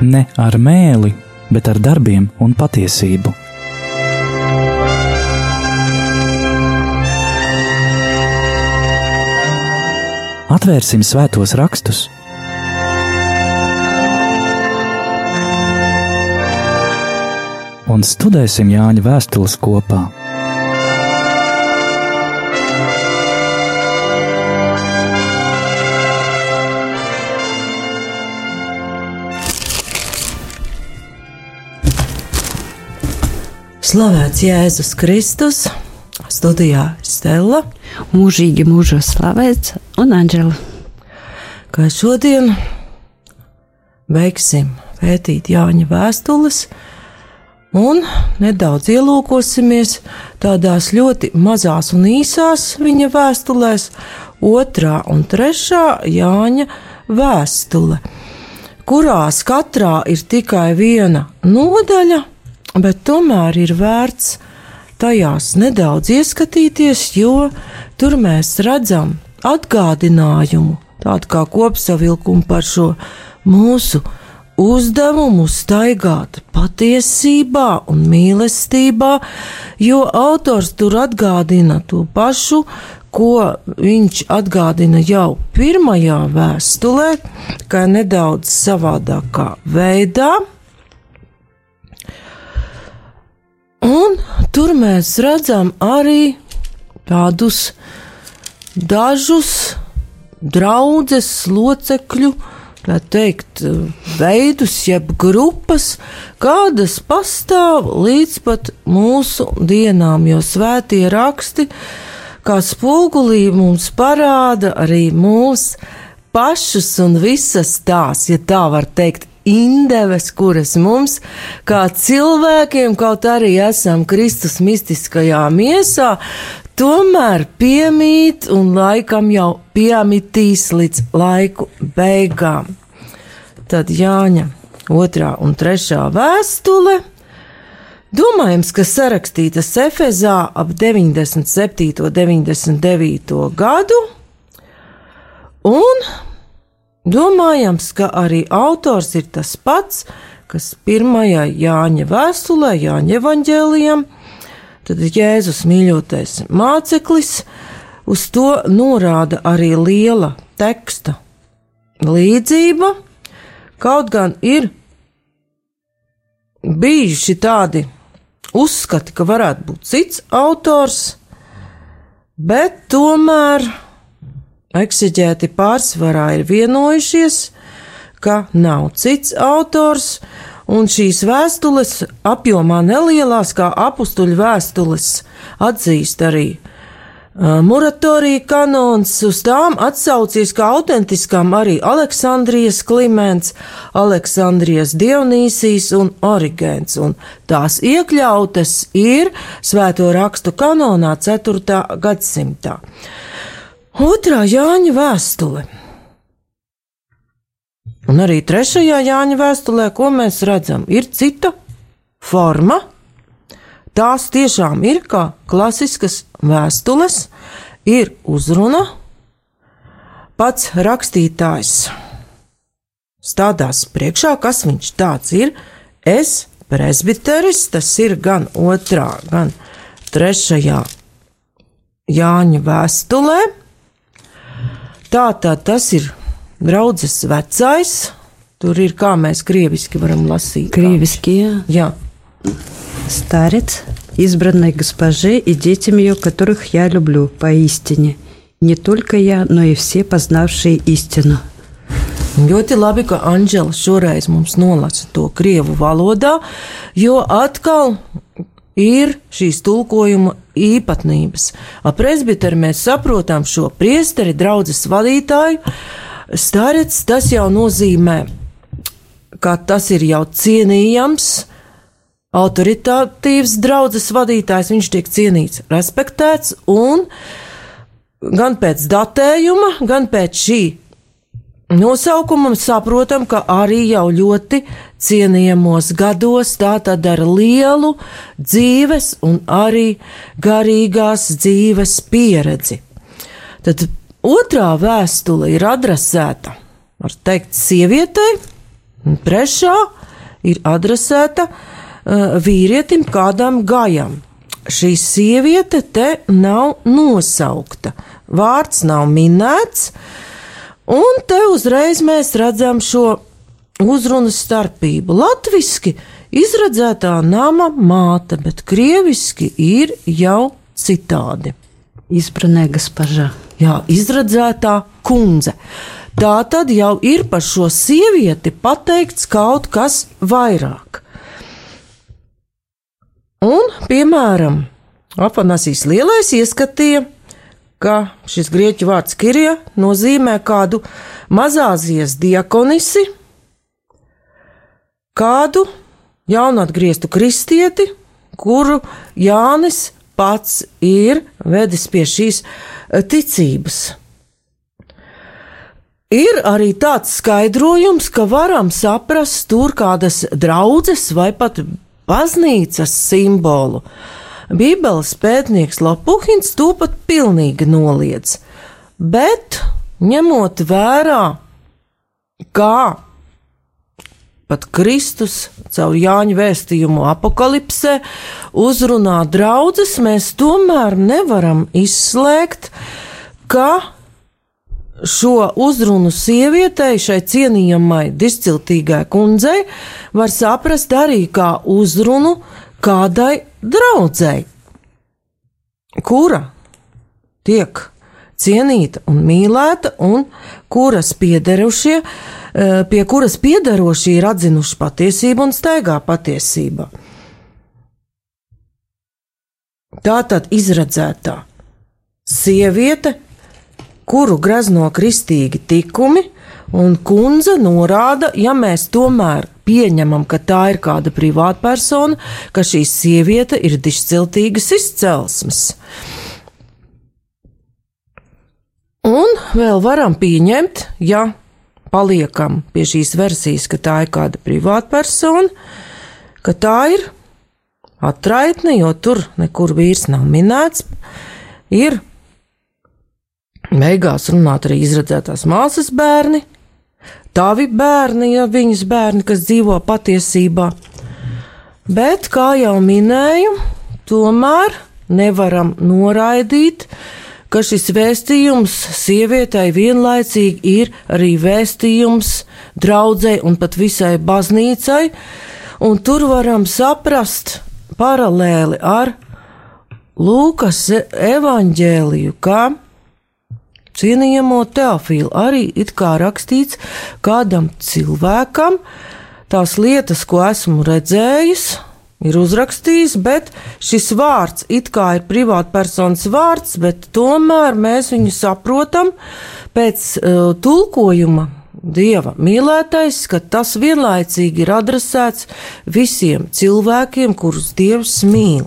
ne ar mēli, bet ar darbiem un patiesību. Atvērsim svētos rakstus un studēsim Jāņa vēstules kopā. Slavēts Jēzus Kristus, studijā Stela. Mūžīgi mūžos slavēts un Anģela. Kā šodien veiksim pētīt Jāņa vēstules un nedaudz ielūkosimies tādās ļoti mazās un īsās viņa vēstulēs, otrā un trešā Jāņa vēstule, kurās katrā ir tikai viena nodaļa bet tomēr ir vērts tajās nedaudz ieskatīties, jo tur mēs redzam atgādinājumu, tādu kā kopsavilkumu par šo mūsu uzdevumu staigāt patiesībā un mīlestībā, jo autors tur atgādina to pašu, ko viņš atgādina jau pirmajā vēstulē, kā nedaudz savādākā veidā. Un tur mēs redzam arī tādus dažus draudzes locekļu, tā teikt, veidus, jeb grupas, kādas pastāv līdz pat mūsu dienām, jo svētie raksti, kā spogulī mums parāda arī mūsu pašus un visas tās, ja tā var teikt, indeves, kuras mums, kā cilvēkiem, kaut arī esam Kristus mistiskajā miesā, tomēr piemīt un laikam jau piemitīs līdz laiku beigām. Tad Jāņa otrā un trešā vēstule. Domājams, ka sarakstītas Efezā ap 97. un 99. gadu, un Domājams, ka arī autors ir tas pats, kas pirmajai Jāņa vēstulē, Jāņa evaņģēlijam, tad Jēzus mīļotais māceklis, uz to norāda arī liela teksta līdzība, kaut gan ir bijuši tādi uzskati, ka varētu būt cits autors, bet tomēr Eksiģēti pārsvarā ir vienojušies, ka nav cits autors, un šīs vēstules apjomā nelielās, kā apstuļu vēstules, atzīst arī Muratorija kanons, uz tām atsaucies kā autentiskām arī Aleksandrijas Kliments, Aleksandrijas Dionīsijas un Origēns, un tās iekļautas ir svēto rakstu kanonā 4. gadsimtā. Otrā Jāņa vēstule. Un arī trešajā Jāņa vēstulē, ko mēs redzam, ir cita forma. Tās tiešām ir kā klasiskas vēstules, ir uzruna. Pats rakstītājs stādās priekšā, kas viņš tāds ir. Es, presbiteris, tas ir gan otrā, gan trešajā Jāņa vēstulē. Tā tad tas ir draudzes vecais. Tur ir kā mēs krieviski varam lasīt. Кревиски, я. Старец, избранной госпожи и детям ее, которых я люблю поистине. Не только я, но и все познавшие истину. ļoti labi, ka Anģela šoreiz mums nolasa to krievu valodā, jo atkal ir šīs tulkojuma īpatnības. Ar presbiteru mēs saprotam šo priesteri, draudzes vadītāju. Starets tas jau nozīmē, ka tas ir jau cienījams, autoritātīvs draudzes vadītājs, viņš tiek cienīts, respektēts un gan pēc datējuma, gan pēc šī Nosaukumam saprotam, ka arī jau ļoti cienījamos gados tā tad ar lielu dzīves un arī garīgās dzīves pieredzi. Tad otrā vēstule ir adresēta, var teikt, sievietei, Un trešā ir adresēta uh, vīrietim kādam gājam. Šī sieviete te nav nosaukta, vārds nav minēts, Un te uzreiz mēs redzam šo uzrunas starpību. Latviski izredzētā nama māte, bet krieviski ir jau citādi. Izpratnē, kas pažā. Jā, izredzētā kundze. Tā tad jau ir par šo sievieti pateikts kaut kas vairāk. Un, piemēram, Afanasijas lielais ieskatīja ka šis grieķu vārds kirja nozīmē kādu mazāzies diakonisi, kādu jaunatgrieztu kristieti, kuru Jānis pats ir vedis pie šīs eh, ticības. Ir arī tāds skaidrojums, ka varam saprast tur kādas draudzes vai pat baznīcas simbolu. Bībeles pētnieks Lapuhins to pat pilnīgi noliedz, bet ņemot vērā, kā pat Kristus caur Jāņa vēstījumu apakalipsē uzrunā draudzes, mēs tomēr nevaram izslēgt, ka šo uzrunu sievietei, šai cienījamai, disciltīgai kundzei, var saprast arī kā uzrunu kādai draudzēji, kura tiek cienīta un mīlēta, un kuras piederušie, eh, pie kuras piederošie ir atzinuši patiesību un staigā patiesībā. Tā tad izredzētā sieviete kuru grazno kristīgi tikumi, un kundze norāda, ja mēs tomēr pieņemam, ka tā ir kāda privātpersona, ka šī sieviete ir dišciltīgas izcelsmes. Un vēl varam pieņemt, ja paliekam pie šīs versijas, ka tā ir kāda privātpersona, ka tā ir atraitne, jo tur nekur vīrs nav minēts, ir Beigās runāt arī izredzētās māsas bērni, tavi bērni, ja viņas bērni, kas dzīvo patiesībā. Bet, kā jau minēju, tomēr nevaram noraidīt, ka šis vēstījums sievietei vienlaicīgi ir arī vēstījums draudzē un pat visai baznīcai, un tur varam saprast paralēli ar Lūkas evaņģēliju, kā cienījamo teofīlu arī it kā rakstīts kādam cilvēkam, tās lietas, ko esmu redzējis, ir uzrakstījis, bet šis vārds it kā ir privātpersonas vārds, bet tomēr mēs viņu saprotam pēc uh, tulkojuma. Dieva mīlētais, ka tas vienlaicīgi ir adresēts visiem cilvēkiem, kurus Dievs mīl.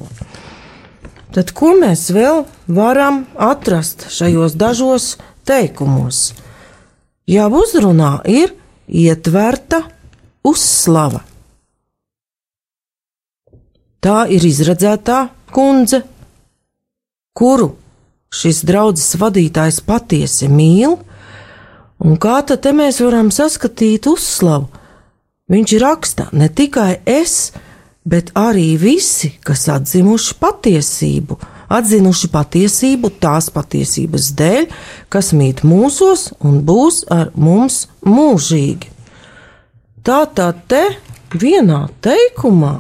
Tad ko mēs vēl varam atrast šajos dažos teikumos? Jau uzrunā ir ietverta uzslava. Tā ir izredzētā kundze, kuru šis draudzes vadītājs patiesi mīl, un kā tad mēs varam saskatīt uzslavu? Viņš raksta ne tikai es, bet bet arī visi, kas atzinuši patiesību, atzinuši patiesību tās patiesības dēļ, kas mīt mūsos un būs ar mums mūžīgi. Tā tad te vienā teikumā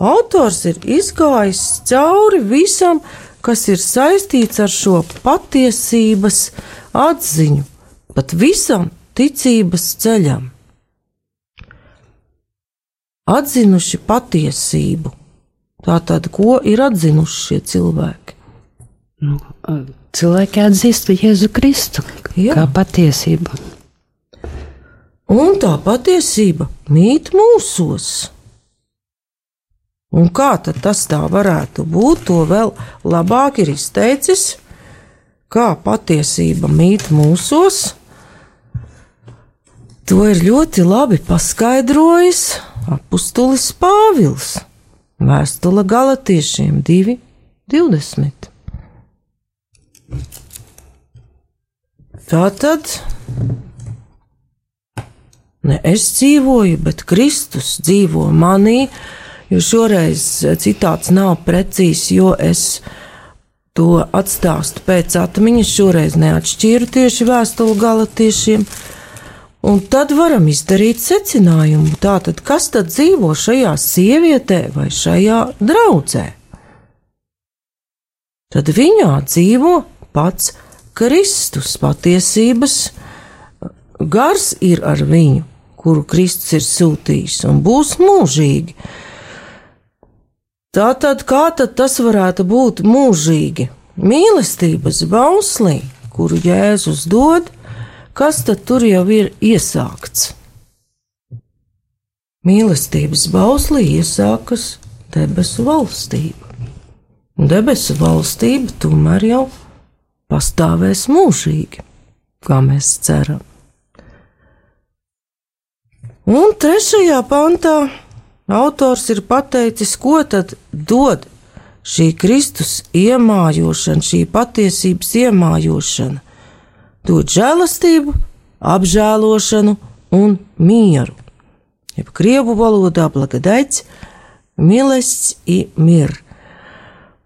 autors ir izgājis cauri visam, kas ir saistīts ar šo patiesības atziņu, pat visam ticības ceļam atzinuši patiesību. Tātad, ko ir atzinuši šie cilvēki? Nu, cilvēki atzīst Jēzu Kristu Jā. kā patiesību. Un tā patiesība mīt mūsos. Un kā tad tas tā varētu būt, to vēl labāk ir izteicis, kā patiesība mīt mūsos. To ir ļoti labi paskaidrojis apustulis Pāvils, vēstule galotiešiem 2.20. Tā tad Ne es dzīvoju, bet Kristus dzīvo manī, jo šoreiz citāts nav precīzs, jo es to atstāstu pēc atmiņas, šoreiz neatšķīru tieši vēstuli galatiešiem. Un tad varam izdarīt secinājumu, tātad, kas tad dzīvo šajā sievietē vai šajā draudzē? Tad viņā dzīvo pats Kristus patiesības gars ir ar viņu, kuru Kristus ir sūtījis, un būs mūžīgi. Tātad, kā tad tas varētu būt mūžīgi? Mīlestības bauslī, kuru Jēzus dod, kas tad tur jau ir iesākts? Mīlestības bauslī iesākas debesu valstība. Un debesu valstība tomēr jau pastāvēs mūžīgi, kā mēs ceram. Un trešajā pantā autors ir pateicis, ko tad dod šī Kristus iemājošana, šī patiesības iemājošana. Dod žēlastību, apžēlošanu un mieru. Jeb krievu valodā blagadaits, milests i mir.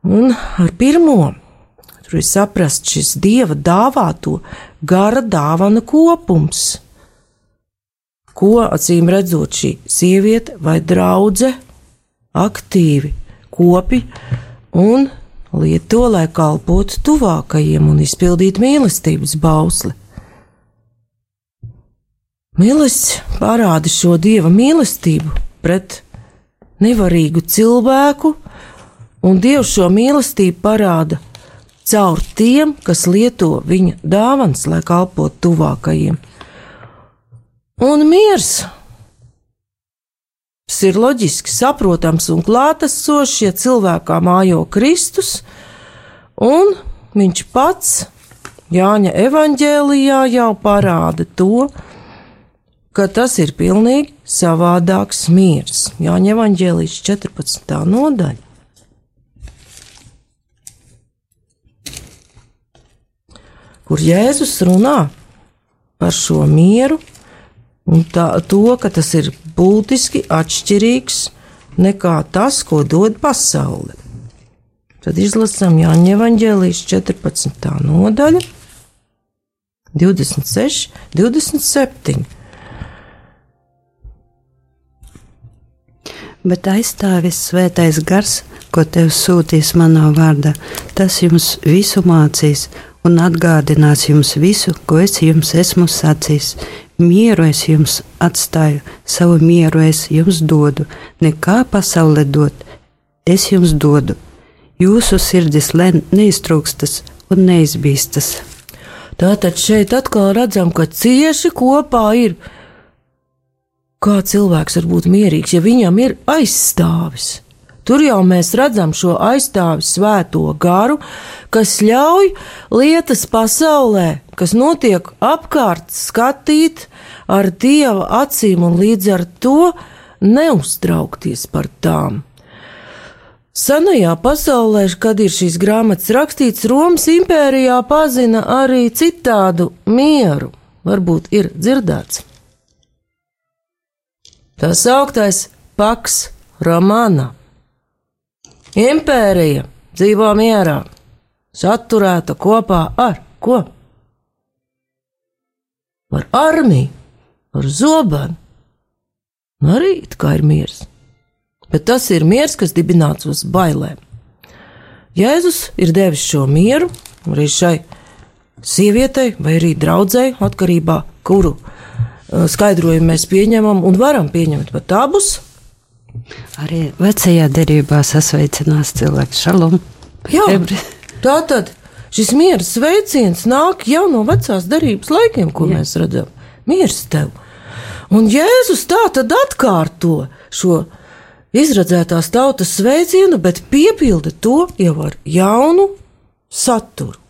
Un ar pirmo tur ir saprast šis dieva dāvāto gara dāvana kopums ko acīm redzot šī sieviete vai draudzene aktīvi kopi un lieto, lai kalpotu tuvākajiem un izpildītu mīlestības bausli. Mīlestības parāda šo dieva mīlestību pret nevarīgu cilvēku, un dievs šo mīlestību parāda caur tiem, kas lieto viņa dāvans, lai kalpotu tuvākajiem un miers. Tas ir loģiski saprotams un klātesošs, ja cilvēkā mājo Kristus, un viņš pats Jāņa evanģēlijā jau parāda to, ka tas ir pilnīgi savādāks miers. Jāņa evanģēlijas 14. nodaļa. Kur Jēzus runā par šo mieru, tā, to, ka tas ir būtiski atšķirīgs nekā tas, ko dod pasaule. Tad izlasām Jāņa Evangelijas 14. nodaļa, 26, 27. Bet aizstāvis svētais gars, ko tev sūtīs manā vārdā, tas jums visu mācīs un atgādinās jums visu, ko es jums esmu sacījis. Mieru es jums atstāju, savu mieru es jums dodu, nekā pasaulē dot, es jums dodu. Jūsu sirdis neiztrūkstas un neizbīstas. Tātad šeit atkal redzam, ka cieši kopā ir. Kā cilvēks var būt mierīgs, ja viņam ir aizstāvis? Tur jau mēs redzam šo aizstāvi svēto garu, kas ļauj lietas pasaulē, kas notiek apkārt, skatīt ar dieva acīm un līdz ar to neuztraukties par tām. Senajā pasaulē, kad ir šīs grāmatas rakstīts, Romas impērijā pazina arī citādu mieru, varbūt ir dzirdēts. Tas augtais Paks Romana Impērija dzīvo mierā, saturēta kopā ar ko? Ar armiju, ar zobenu. Nu, arī it kā ir miers. Bet tas ir miers, kas dibināts uz bailēm. Jēzus ir devis šo mieru arī šai sievietei vai arī draudzēji, atkarībā no kuru uh, skaidrojumu mēs pieņemam un varam pieņemt pat abus. Arī vecajā derībā sasveicinās cilvēks šalom. Jā, Ebri. tā tad šis miera sveiciens nāk jau no vecās derības laikiem, ko Jā. mēs redzam. Mieres tev! Un Jēzus tā tad atkārto šo izredzētās tautas sveicienu, bet piepilda to jau ar jaunu saturu.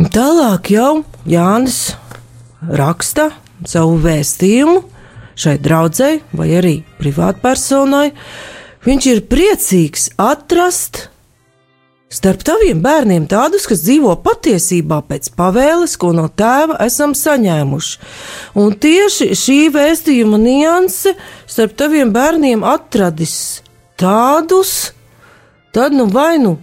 Tālāk jau Jānis raksta savu vēstījumu šai draudzēji vai arī privātpersonai. Viņš ir priecīgs atrast starp taviem bērniem tādus, kas dzīvo patiesībā pēc pavēles, ko no tēva esam saņēmuši. Un tieši šī vēstījuma nianse starp taviem bērniem atradis tādus, tad nu vai nu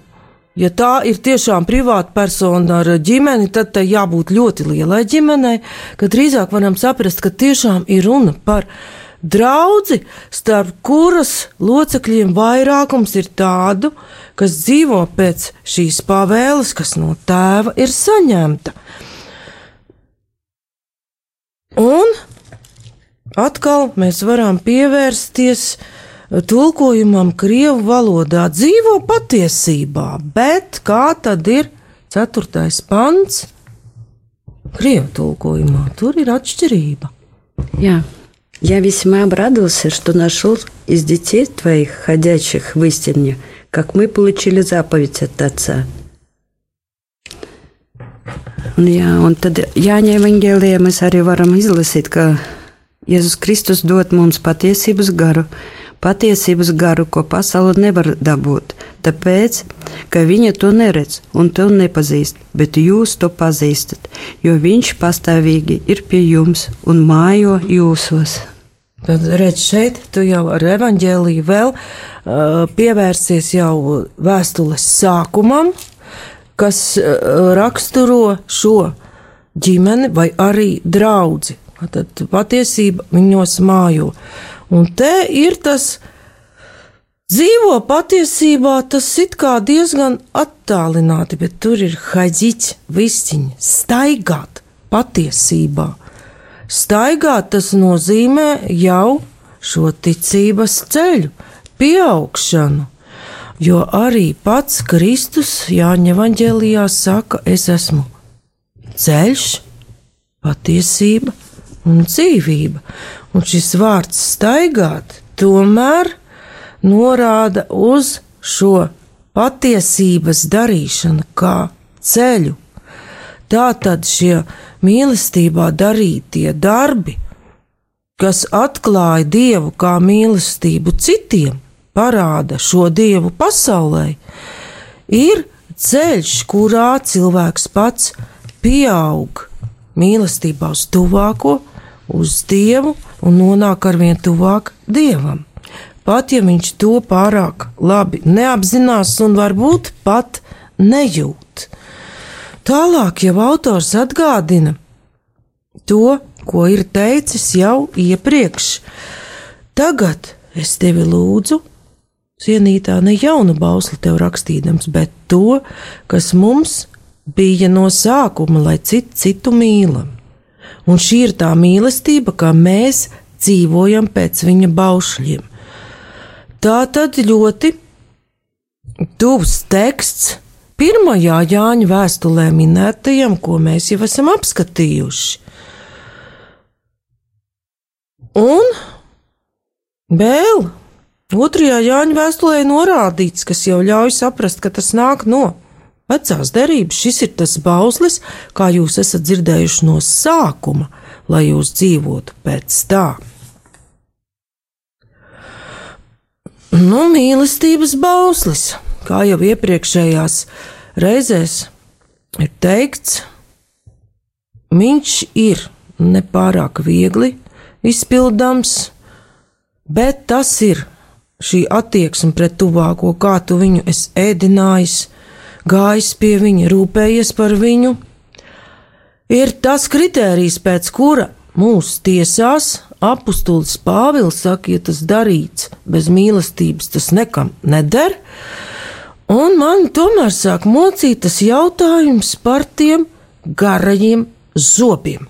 Ja tā ir tiešām privāta persona ar ģimeni, tad tai jābūt ļoti lielai ģimenei, ka drīzāk varam saprast, ka tiešām ir runa par draugu, starp kuras locekļiem vairākums ir tādu, kas dzīvo pēc šīs pavēles, kas no tēva ir saņemta. Un atkal mēs varam pievērsties tulkojumam Krievu valodā dzīvo patiesībā, bet kā tad ir ceturtais pants Krievu tulkojumā? Tur ir atšķirība. Jā. Я весьма обрадовался, что нашел из детей твоих, ходящих в истине, как мы получили заповедь от Отца. Un, jā, un tad Jāņa evangēlijā mēs arī varam izlasīt, ka Jēzus Kristus dod mums patiesības garu, patiesības garu, ko pasaule nevar dabūt, tāpēc, ka viņa to neredz un to nepazīst, bet jūs to pazīstat, jo viņš pastāvīgi ir pie jums un mājo jūsos. Tad redz šeit, tu jau ar evaņģēlīju vēl uh, pievērsies jau vēstules sākumam, kas uh, raksturo šo ģimeni vai arī draudzi. Tad patiesība viņos mājo. Un te ir tas dzīvo patiesībā, tas it kā diezgan attālināti, bet tur ir haģiķi, vistiņi, staigāt patiesībā. Staigāt tas nozīmē jau šo ticības ceļu, pieaugšanu, jo arī pats Kristus Jāņa Evanģēlijā saka, es esmu ceļš, patiesība un dzīvība. Un šis vārds staigāt tomēr norāda uz šo patiesības darīšanu kā ceļu. Tā tad šie mīlestībā darītie darbi, kas atklāja Dievu kā mīlestību citiem, parāda šo Dievu pasaulē, ir ceļš, kurā cilvēks pats pieaug mīlestībā uz tuvāko, uz Dievu un nonāk arvien tuvāk Dievam. Pat ja viņš to pārāk labi neapzinās un varbūt pat nejūt. Tālāk jau autors atgādina to, ko ir teicis jau iepriekš. Tagad es tevi lūdzu, cienītā ne jaunu bausli tev rakstīdams, bet to, kas mums bija no sākuma, lai citu, citu mīlam. Un šī ir tā mīlestība, kā mēs dzīvojam pēc viņa baušļiem. Tā tad ļoti tuvs teksts pirmajā Jāņa vēstulē minētajam, ko mēs jau esam apskatījuši. Un vēl otrajā Jāņa vēstulē norādīts, kas jau ļauj saprast, ka tas nāk no Vecās derības šis ir tas bauslis, kā jūs esat dzirdējuši no sākuma, lai jūs dzīvotu pēc tā. Nu, mīlestības bauslis, kā jau iepriekšējās reizēs ir teikts, viņš ir nepārāk viegli izpildāms, bet tas ir šī attieksme pret tuvāko, kā tu viņu esi ēdinājis, gājis pie viņa, rūpējies par viņu, ir tas kritērijs, pēc kura mūsu tiesās apustulis Pāvils saka, ja tas darīts bez mīlestības, tas nekam neder. Un man tomēr sāk mocīt tas jautājums par tiem garajiem zobiem.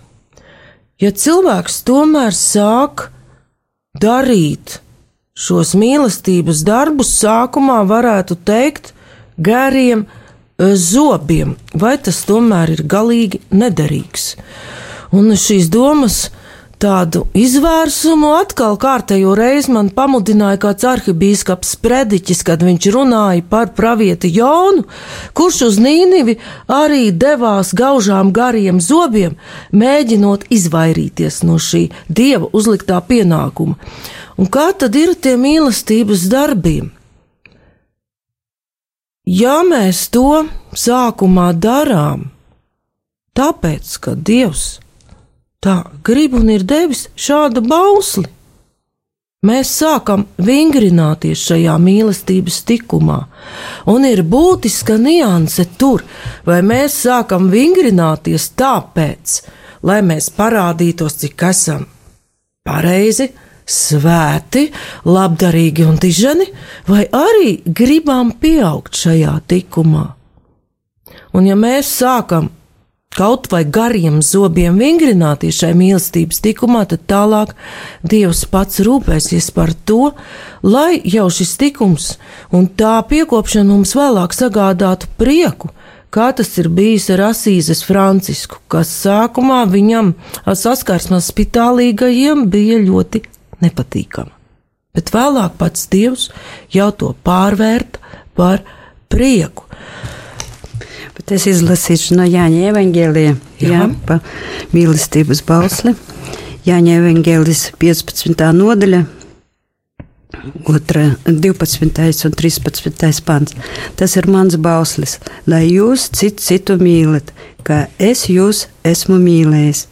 Ja cilvēks tomēr sāk darīt šos mīlestības darbus, sākumā varētu teikt, gariem zobiem, vai tas tomēr ir galīgi nederīgs. Un šīs domas tādu izvērsumu atkal kārtējo reizi man pamudināja kāds arhibīskaps Prediķis, kad viņš runāja par pravieti Jonu, kurš uz Nīnivi arī devās gaužām gariem zobiem, mēģinot izvairīties no šī dieva uzliktā pienākuma. Un kā tad ir tie mīlestības darbiem? Ja mēs to sākumā darām, tāpēc, ka Dievs tā grib un ir devis šādu bausli. Mēs sākam vingrināties šajā mīlestības tikumā, un ir būtiska nianse tur, vai mēs sākam vingrināties tāpēc, lai mēs parādītos, cik esam pareizi, svēti, labdarīgi un diženi, vai arī gribam pieaugt šajā tikumā. Un ja mēs sākam kaut vai gariem zobiem vingrināties šai mīlestības tikumā, tad tālāk Dievs pats rūpēsies par to, lai jau šis tikums un tā piekopšana mums vēlāk sagādātu prieku. Kā tas ir bijis ar Asīzes Francisku, kas sākumā viņam saskarsmē spitālīgajiem bija ļoti nepatīkama. Bet vēlāk pats Dievs jau to pārvērta par prieku. Bet es izlasīšu no Jāņa Evangelijā, jā. jā, pa mīlestības bausli. Jāņa Evangelijas 15. nodaļa, 2, 12. un 13. pants. Tas ir mans bauslis, lai jūs citu citu mīlat, kā es jūs esmu mīlējis.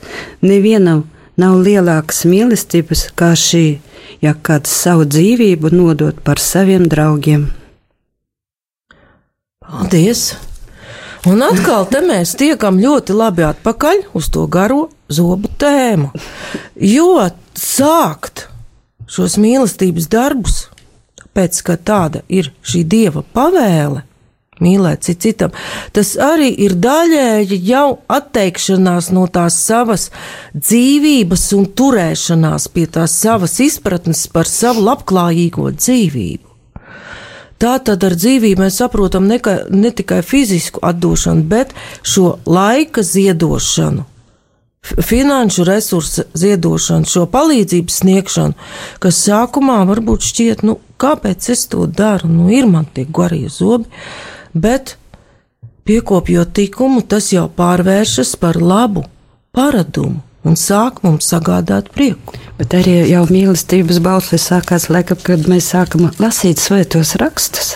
Nevienam nav lielākas mīlestības kā šī, ja kāds savu dzīvību nodot par saviem draugiem. Paldies! Un atkal te mēs tiekam ļoti labi atpakaļ uz to garo zobu tēmu. Jo sākt šos mīlestības darbus, tāpēc, ka tāda ir šī dieva pavēle, mīlēt citam, tas arī ir daļēji jau atteikšanās no tās savas dzīvības un turēšanās pie tās savas izpratnes par savu labklājīgo dzīvību. Tā tad ar dzīvību mēs saprotam ne, ne tikai fizisku atdošanu, bet šo laika ziedošanu, finanšu resursu ziedošanu, šo palīdzības sniegšanu, kas sākumā varbūt šķiet, nu, kāpēc es to daru, nu, ir man tie garie zobi, bet piekopjot tikumu, tas jau pārvēršas par labu paradumu un sāk mums sagādāt prieku. Bet arī jau mīlestības balsis sākās laikam, kad mēs sākam lasīt svētos rakstus.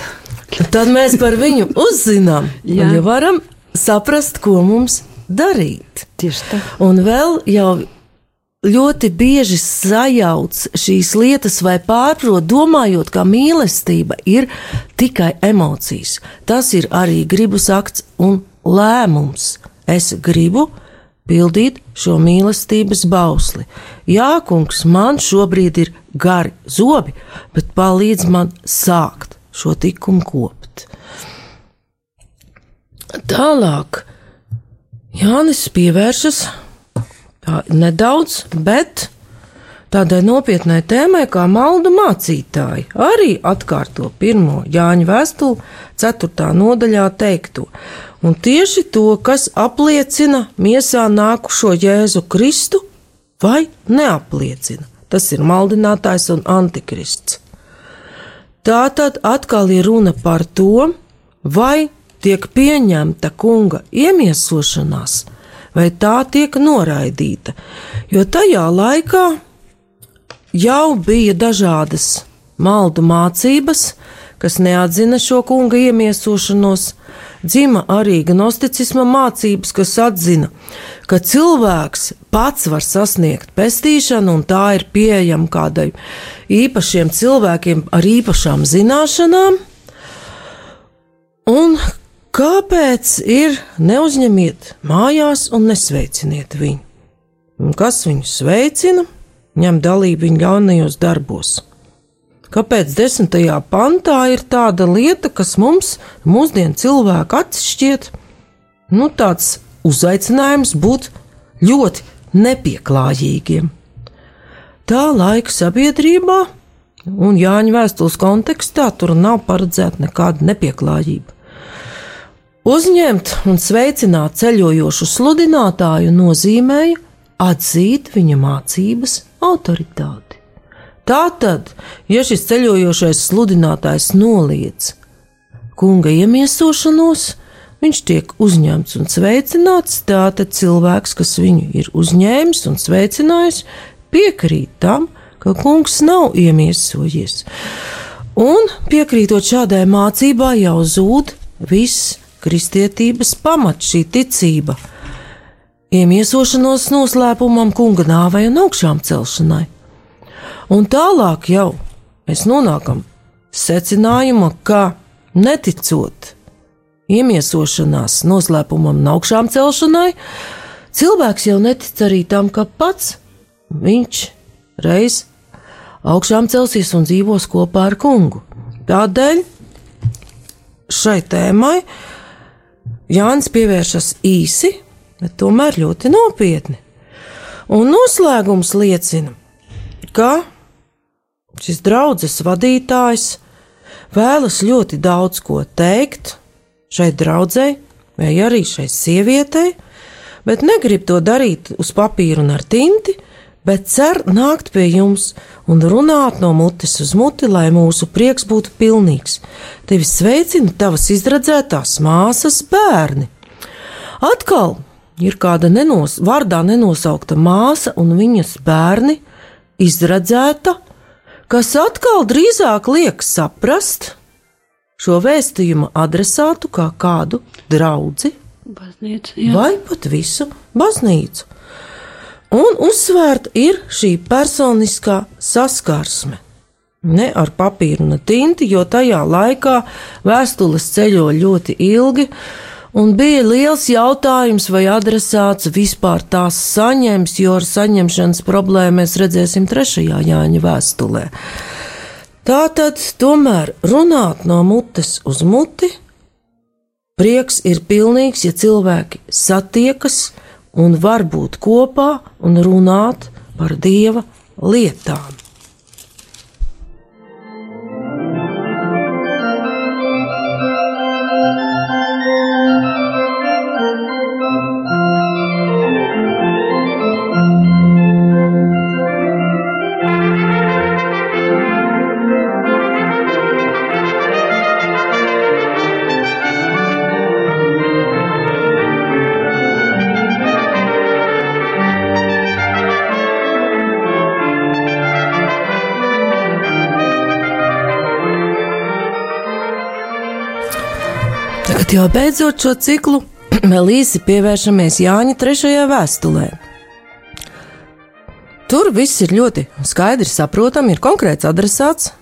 Tad mēs par viņu uzzinām, ja varam saprast, ko mums darīt. Tieši tā. Un vēl jau ļoti bieži sajauc šīs lietas vai pārprot, domājot, ka mīlestība ir tikai emocijas. Tas ir arī gribas akts un lēmums. Es gribu, pildīt šo mīlestības bausli. Jā, kungs, man šobrīd ir gari zobi, bet palīdz man sākt šo tikumu kopt. Tālāk Jānis pievēršas nedaudz, bet tādai nopietnai tēmai kā maldu mācītāji. Arī atkārto pirmo Jāņa vēstuli, 4. nodaļā teikto. Un tieši to, kas apliecina miesā nākušo Jēzu Kristu, vai neapliecina. Tas ir maldinātājs un antikrists. Tā tad atkal ir runa par to, vai tiek pieņemta kunga iemiesošanās, vai tā tiek noraidīta. Jo tajā laikā jau bija dažādas maldu mācības, kas neatzina šo kunga iemiesošanos, dzima arī gnosticisma mācības, kas atzina, ka cilvēks pats var sasniegt pestīšanu, un tā ir pieejama kādai īpašiem cilvēkiem ar īpašām zināšanām. Un kāpēc ir neuzņemiet mājās un nesveiciniet viņu? Un kas viņu sveicina? Ņem dalību viņa ļaunajos darbos. Kāpēc desmitajā pantā ir tāda lieta, kas mums, mūsdienu cilvēku acis šķiet, nu, tāds uzaicinājums būt ļoti nepieklājīgiem? Tā laika sabiedrībā un Jāņa vēstules kontekstā tur nav paredzēta nekāda nepieklājība. Uzņemt un sveicināt ceļojošu sludinātāju nozīmēja atzīt viņa mācības autoritāti. Tātad, ja šis ceļojošais sludinātājs noliedz kunga iemiesošanos, viņš tiek uzņemts un sveicināts. Tātad cilvēks, kas viņu ir uzņēmis un sveicinājis, piekrīt tam, ka kungs nav iemiesojies. Un piekrītot šādai mācībai, jau zūd viss kristietības pamats, šī ticība, iemiesošanos noslēpumam, kunga nāvei un augšām celšanai. Un tālāk jau mēs nonākam secinājuma, ka neticot iemiesošanās noslēpumam un augšām celšanai, cilvēks jau netic arī tam, ka pats viņš reiz augšām celsies un dzīvos kopā ar kungu. Tādēļ šai tēmai Jānis pievēršas īsi, bet tomēr ļoti nopietni. Un noslēgums liecina, ka šis draudzes vadītājs vēlas ļoti daudz ko teikt šai draudzēji, vai arī šai sievietei, bet negrib to darīt uz papīra un ar tinti, bet cer nākt pie jums un runāt no mutes uz muti, lai mūsu prieks būtu pilnīgs. Tevi sveicina tavas izredzētās māsas bērni. Atkal ir kāda nenos, vārdā nenosaukta māsa un viņas bērni, izredzēta, kas atkal drīzāk liek saprast šo vēstījumu adresātu kā kādu draugu vai pat visu baznīcu. Un uzsvērta ir šī personiskā saskarsme. Ne ar papīru un tinti, jo tajā laikā vēstules ceļo ļoti ilgi, un bija liels jautājums, vai adresāts vispār tās saņems, jo ar saņemšanas problēmu mēs redzēsim trešajā Jāņa vēstulē. Tātad, tomēr runāt no mutes uz muti, prieks ir pilnīgs, ja cilvēki satiekas, un var būt kopā un runāt par dieva lietām. Jau beidzot šo ciklu vēl īsi pievēršamies Jāņa trešajā vēstulē. Tur viss ir ļoti skaidri saprotami, ir konkrēts adresāts,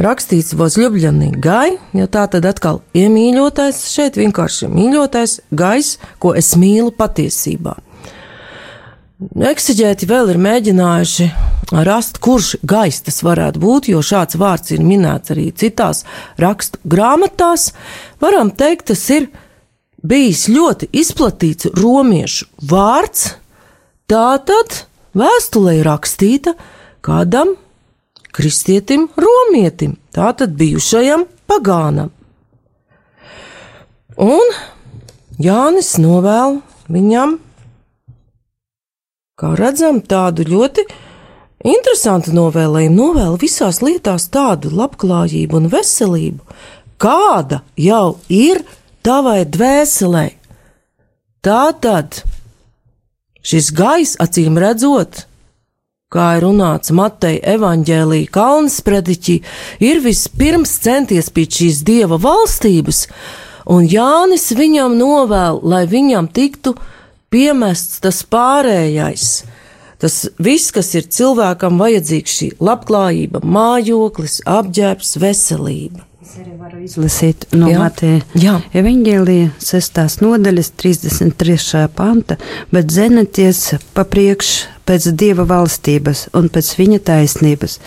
rakstīts Vozļubļanī gai, jo tā tad atkal iemīļotais, šeit vienkārši mīļotais gais, ko es mīlu patiesībā. Eksiģēti vēl ir mēģinājuši rast, kurš gaiss tas varētu būt, jo šāds vārds ir minēts arī citās rakstu grāmatās. Varam teikt, tas ir bijis ļoti izplatīts romiešu vārds. Tā tad vēstulē rakstīta kādam kristietim, romietim, tātad bijušajam pagānam. Un Jānis novēl viņam Kā redzam, tādu ļoti interesantu novēlējumu novēl visās lietās tādu labklājību un veselību, kāda jau ir tavai dvēselē. Tā tad šis gaiss, acīm redzot, kā ir runāts Mateja evaņģēlī Kalnas prediķī, ir vispirms centies pie šīs dieva valstības, un Jānis viņam novēl, lai viņam tiktu piemests tas pārējais. Tas viss, kas ir cilvēkam vajadzīgs, šī labklājība, mājoklis, apģērbs, veselība. Es arī varu izlasīt no Mateja evaņģēlija 6. nodaļas 33. panta, bet zeneties pa priekš pēc Dieva valstības un pēc viņa taisnības,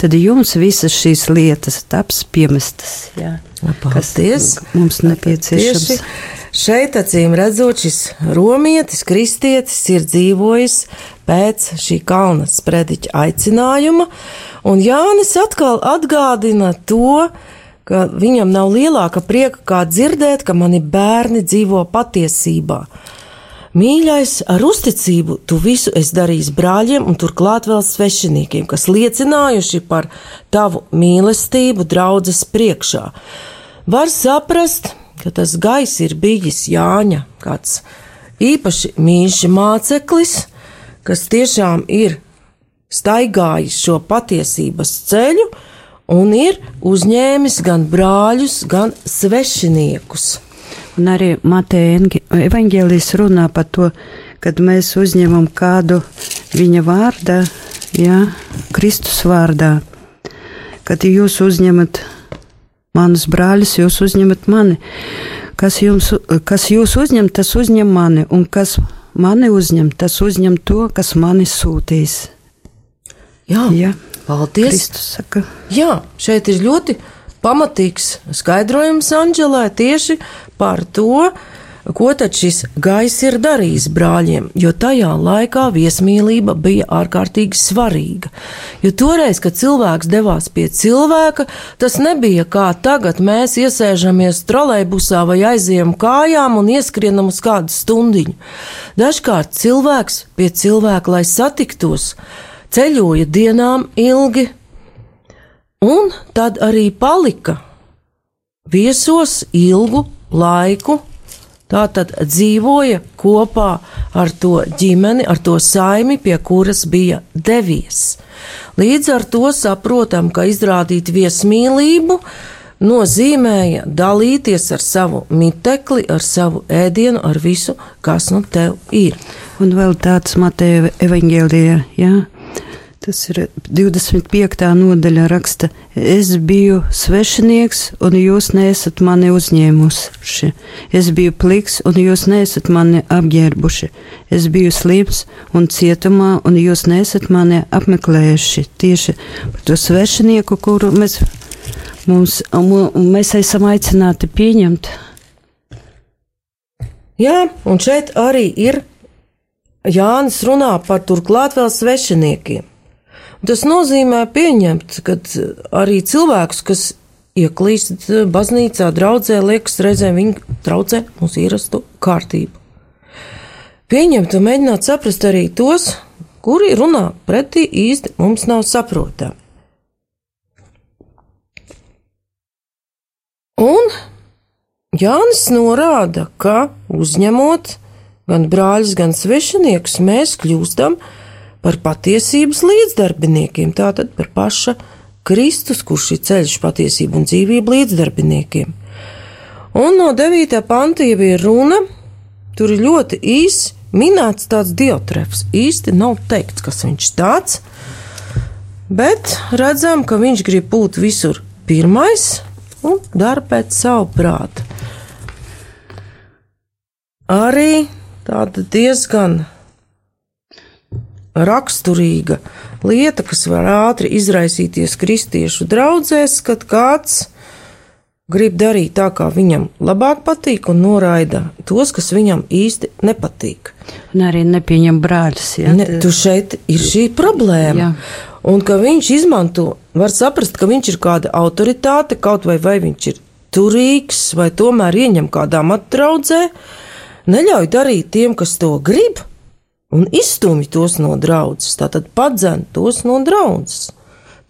tad jums visas šīs lietas taps piemestas. Jā. Paldies! Kas mums nepieciešams. Tieši Šeit, acīm redzot, šis romietis, kristietis ir dzīvojis pēc šī kalna sprediķa aicinājuma, un Jānis atkal atgādina to, ka viņam nav lielāka prieka kā dzirdēt, ka mani bērni dzīvo patiesībā. Mīļais, ar uzticību tu visu esi darījis brāļiem un turklāt vēl svešiniekiem, kas liecinājuši par tavu mīlestību draudzes priekšā. Var saprast, ka tas gaiss ir bijis Jāņa, kāds īpaši mīļš māceklis, kas tiešām ir staigājis šo patiesības ceļu un ir uzņēmis gan brāļus, gan svešiniekus. Un arī Mateja evaņģēlijas runā par to, kad mēs uzņemam kādu viņa vārdā, jā, Kristus vārdā. Kad jūs uzņemat manus brāļus, jūs uzņemat mani. Kas, jums, kas jūs uzņem, tas uzņem mani, un kas mani uzņem, tas uzņem to, kas mani sūtīs. Jā, Jā. paldies. Kristus saka, Jā, šeit ir ļoti pamatīgs skaidrojums Anģelē tieši par to, ko tad šis gaiss ir darījis brāļiem, jo tajā laikā viesmīlība bija ārkārtīgi svarīga. Jo toreiz, kad cilvēks devās pie cilvēka, tas nebija kā tagad mēs iesēžamies trolejbusā vai aizējam kājām un ieskrienam uz kādu stundiņu. Dažkārt cilvēks pie cilvēka, lai satiktos, ceļoja dienām ilgi, un tad arī palika viesos ilgu laiku. Tā tad dzīvoja kopā ar to ģimeni, ar to saimi, pie kuras bija devies. Līdz ar to saprotam, ka izrādīt viesmīlību nozīmēja dalīties ar savu mitekli, ar savu ēdienu, ar visu, kas nu tev ir. un vēl tāds Mateja evaņģēlijā, jā. Tas ir 25. nodaļa raksta, es biju svešinieks, un jūs neesat mani uzņēmuši. Es biju pliks, un jūs neesat mani apģērbuši. Es biju slims un cietumā, un jūs neesat mani apmeklējuši. Tieši par to svešinieku, kuru mēs, mums, mēs esam aicināti pieņemt. Jā, un šeit arī ir Jānis runā par turklāt vēl svešiniekiem. Tas nozīmē pieņemt, ka arī cilvēkus, kas ieklīst baznīcā, draudzē, liekas, reizēm viņi traucē mūsu ierasto kārtību. Pieņemt un mēģināt saprast arī tos, kuri runā pretī īsti mums nav saprotami. Un Jānis norāda, ka uzņemot gan brāļus, gan svešiniekus, mēs kļūstam par patiesības līdzdarbiniekiem, tātad par paša Kristus, kurš ir ceļš patiesību un dzīvību līdzdarbiniekiem. Un no 9. panta jau ir runa, tur ir ļoti īsi minēts tāds diotrefs. Īsti nav teikts, kas viņš tāds, bet redzam, ka viņš grib būt visur pirmais un dara pēc savu prātu. Arī tāda diezgan raksturīga lieta, kas var ātri izraisīties kristiešu draudzēs, kad kāds grib darīt tā, kā viņam labāk patīk, un noraida tos, kas viņam īsti nepatīk. Un arī nepieņem brāļus. Ja? Ne, tu šeit ir šī problēma. Jā. Un ka viņš izmanto, var saprast, ka viņš ir kāda autoritāte, kaut vai, vai viņš ir turīgs, vai tomēr ieņem kādā matdraudzē, neļauj darīt tiem, kas to grib, un izstumj tos no draudzes, tātad padzen tos no draudzes.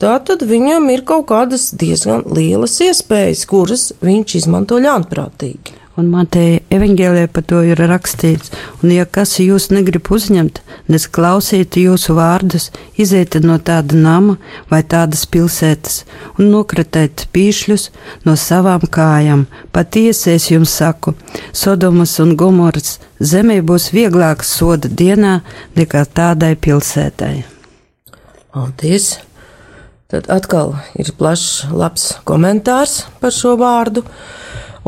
Tātad viņam ir kaut kādas diezgan lielas iespējas, kuras viņš izmanto ļaunprātīgi. Un Mateja evaņģēlē par to ir rakstīts, un ja kas jūs negrib uzņemt, nes klausīt jūsu vārdus, iziet no tāda nama vai tādas pilsētas un nokratēt pīšļus no savām kājām. Patiesi es jums saku, Sodomas un Gomoras zemē būs vieglāk soda dienā nekā tādai pilsētai. Paldies! Tad atkal ir plašs, labs komentārs par šo vārdu.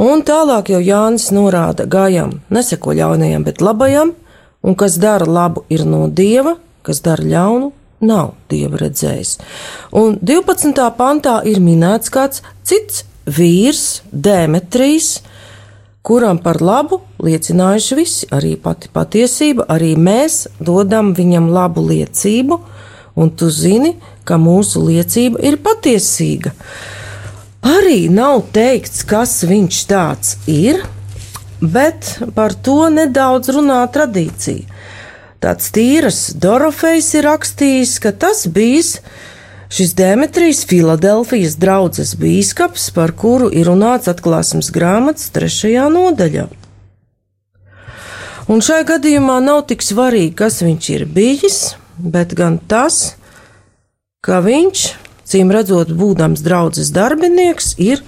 Un tālāk jau Jānis norāda, gājam, neseko ļaunajam, bet labajam, un kas dara labu, ir no dieva, kas dara ļaunu, nav dieva redzējis. Un 12. pantā ir minēts kāds cits vīrs, Demetrijs, kuram par labu liecinājuši visi, arī pati patiesība, arī mēs dodam viņam labu liecību, un tu zini, ka mūsu liecība ir patiesīga. Arī nav teikts, kas viņš tāds ir, bet par to nedaudz runā tradīcija. Tāds tīras Dorofejs ir rakstījis, ka tas bijis šis Demetrijs Filadelfijas draudzes bīskaps, par kuru ir runāts atklāsmes grāmatas trešajā nodaļā. Un šai gadījumā nav tik svarīgi, kas viņš ir bijis, bet gan tas, ka viņš, cīm redzot, būdams draudzes darbinieks, ir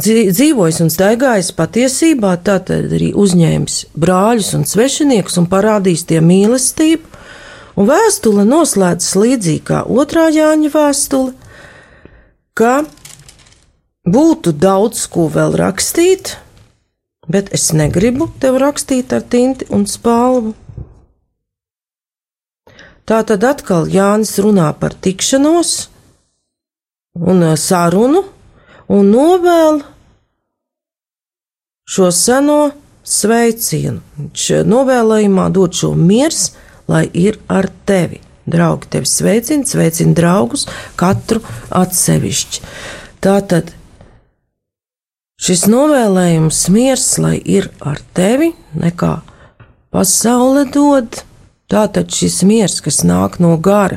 dzīvojis un staigājis patiesībā, tātad arī uzņēmis brāļus un svešiniekus un parādījis tie mīlestību, un vēstule noslēdzas līdzīgi kā otrā Jāņa vēstule, ka būtu daudz ko vēl rakstīt, bet es negribu tev rakstīt ar tinti un spalvu. Tā tad atkal Jānis runā par tikšanos un sarunu, un novēl šo seno sveicienu. Viņš novēlējumā dod šo miers, lai ir ar tevi. Draugi tevi sveicina, sveicina draugus, katru atsevišķi. Tātad šis novēlējums miers, lai ir ar tevi, nekā pasaule dod. Tātad šis miers, kas nāk no gara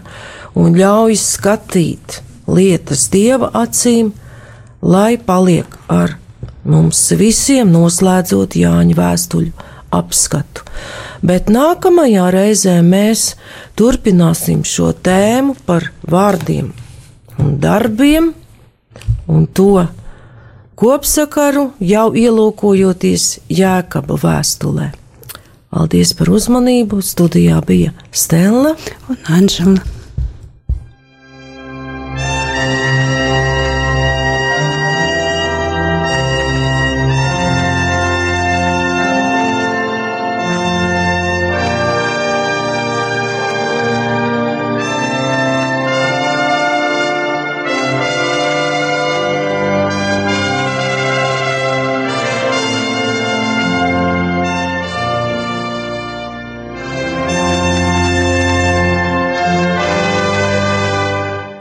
un ļauj skatīt lietas dieva acīm, lai paliek ar mums visiem, noslēdzot Jāņa vēstuļu apskatu. Bet nākamajā reizē mēs turpināsim šo tēmu par vārdiem un darbiem un to kopsakaru jau ielūkojoties Jēkaba vēstulē. Paldies par uzmanību! Studijā bija Stela un Anžela.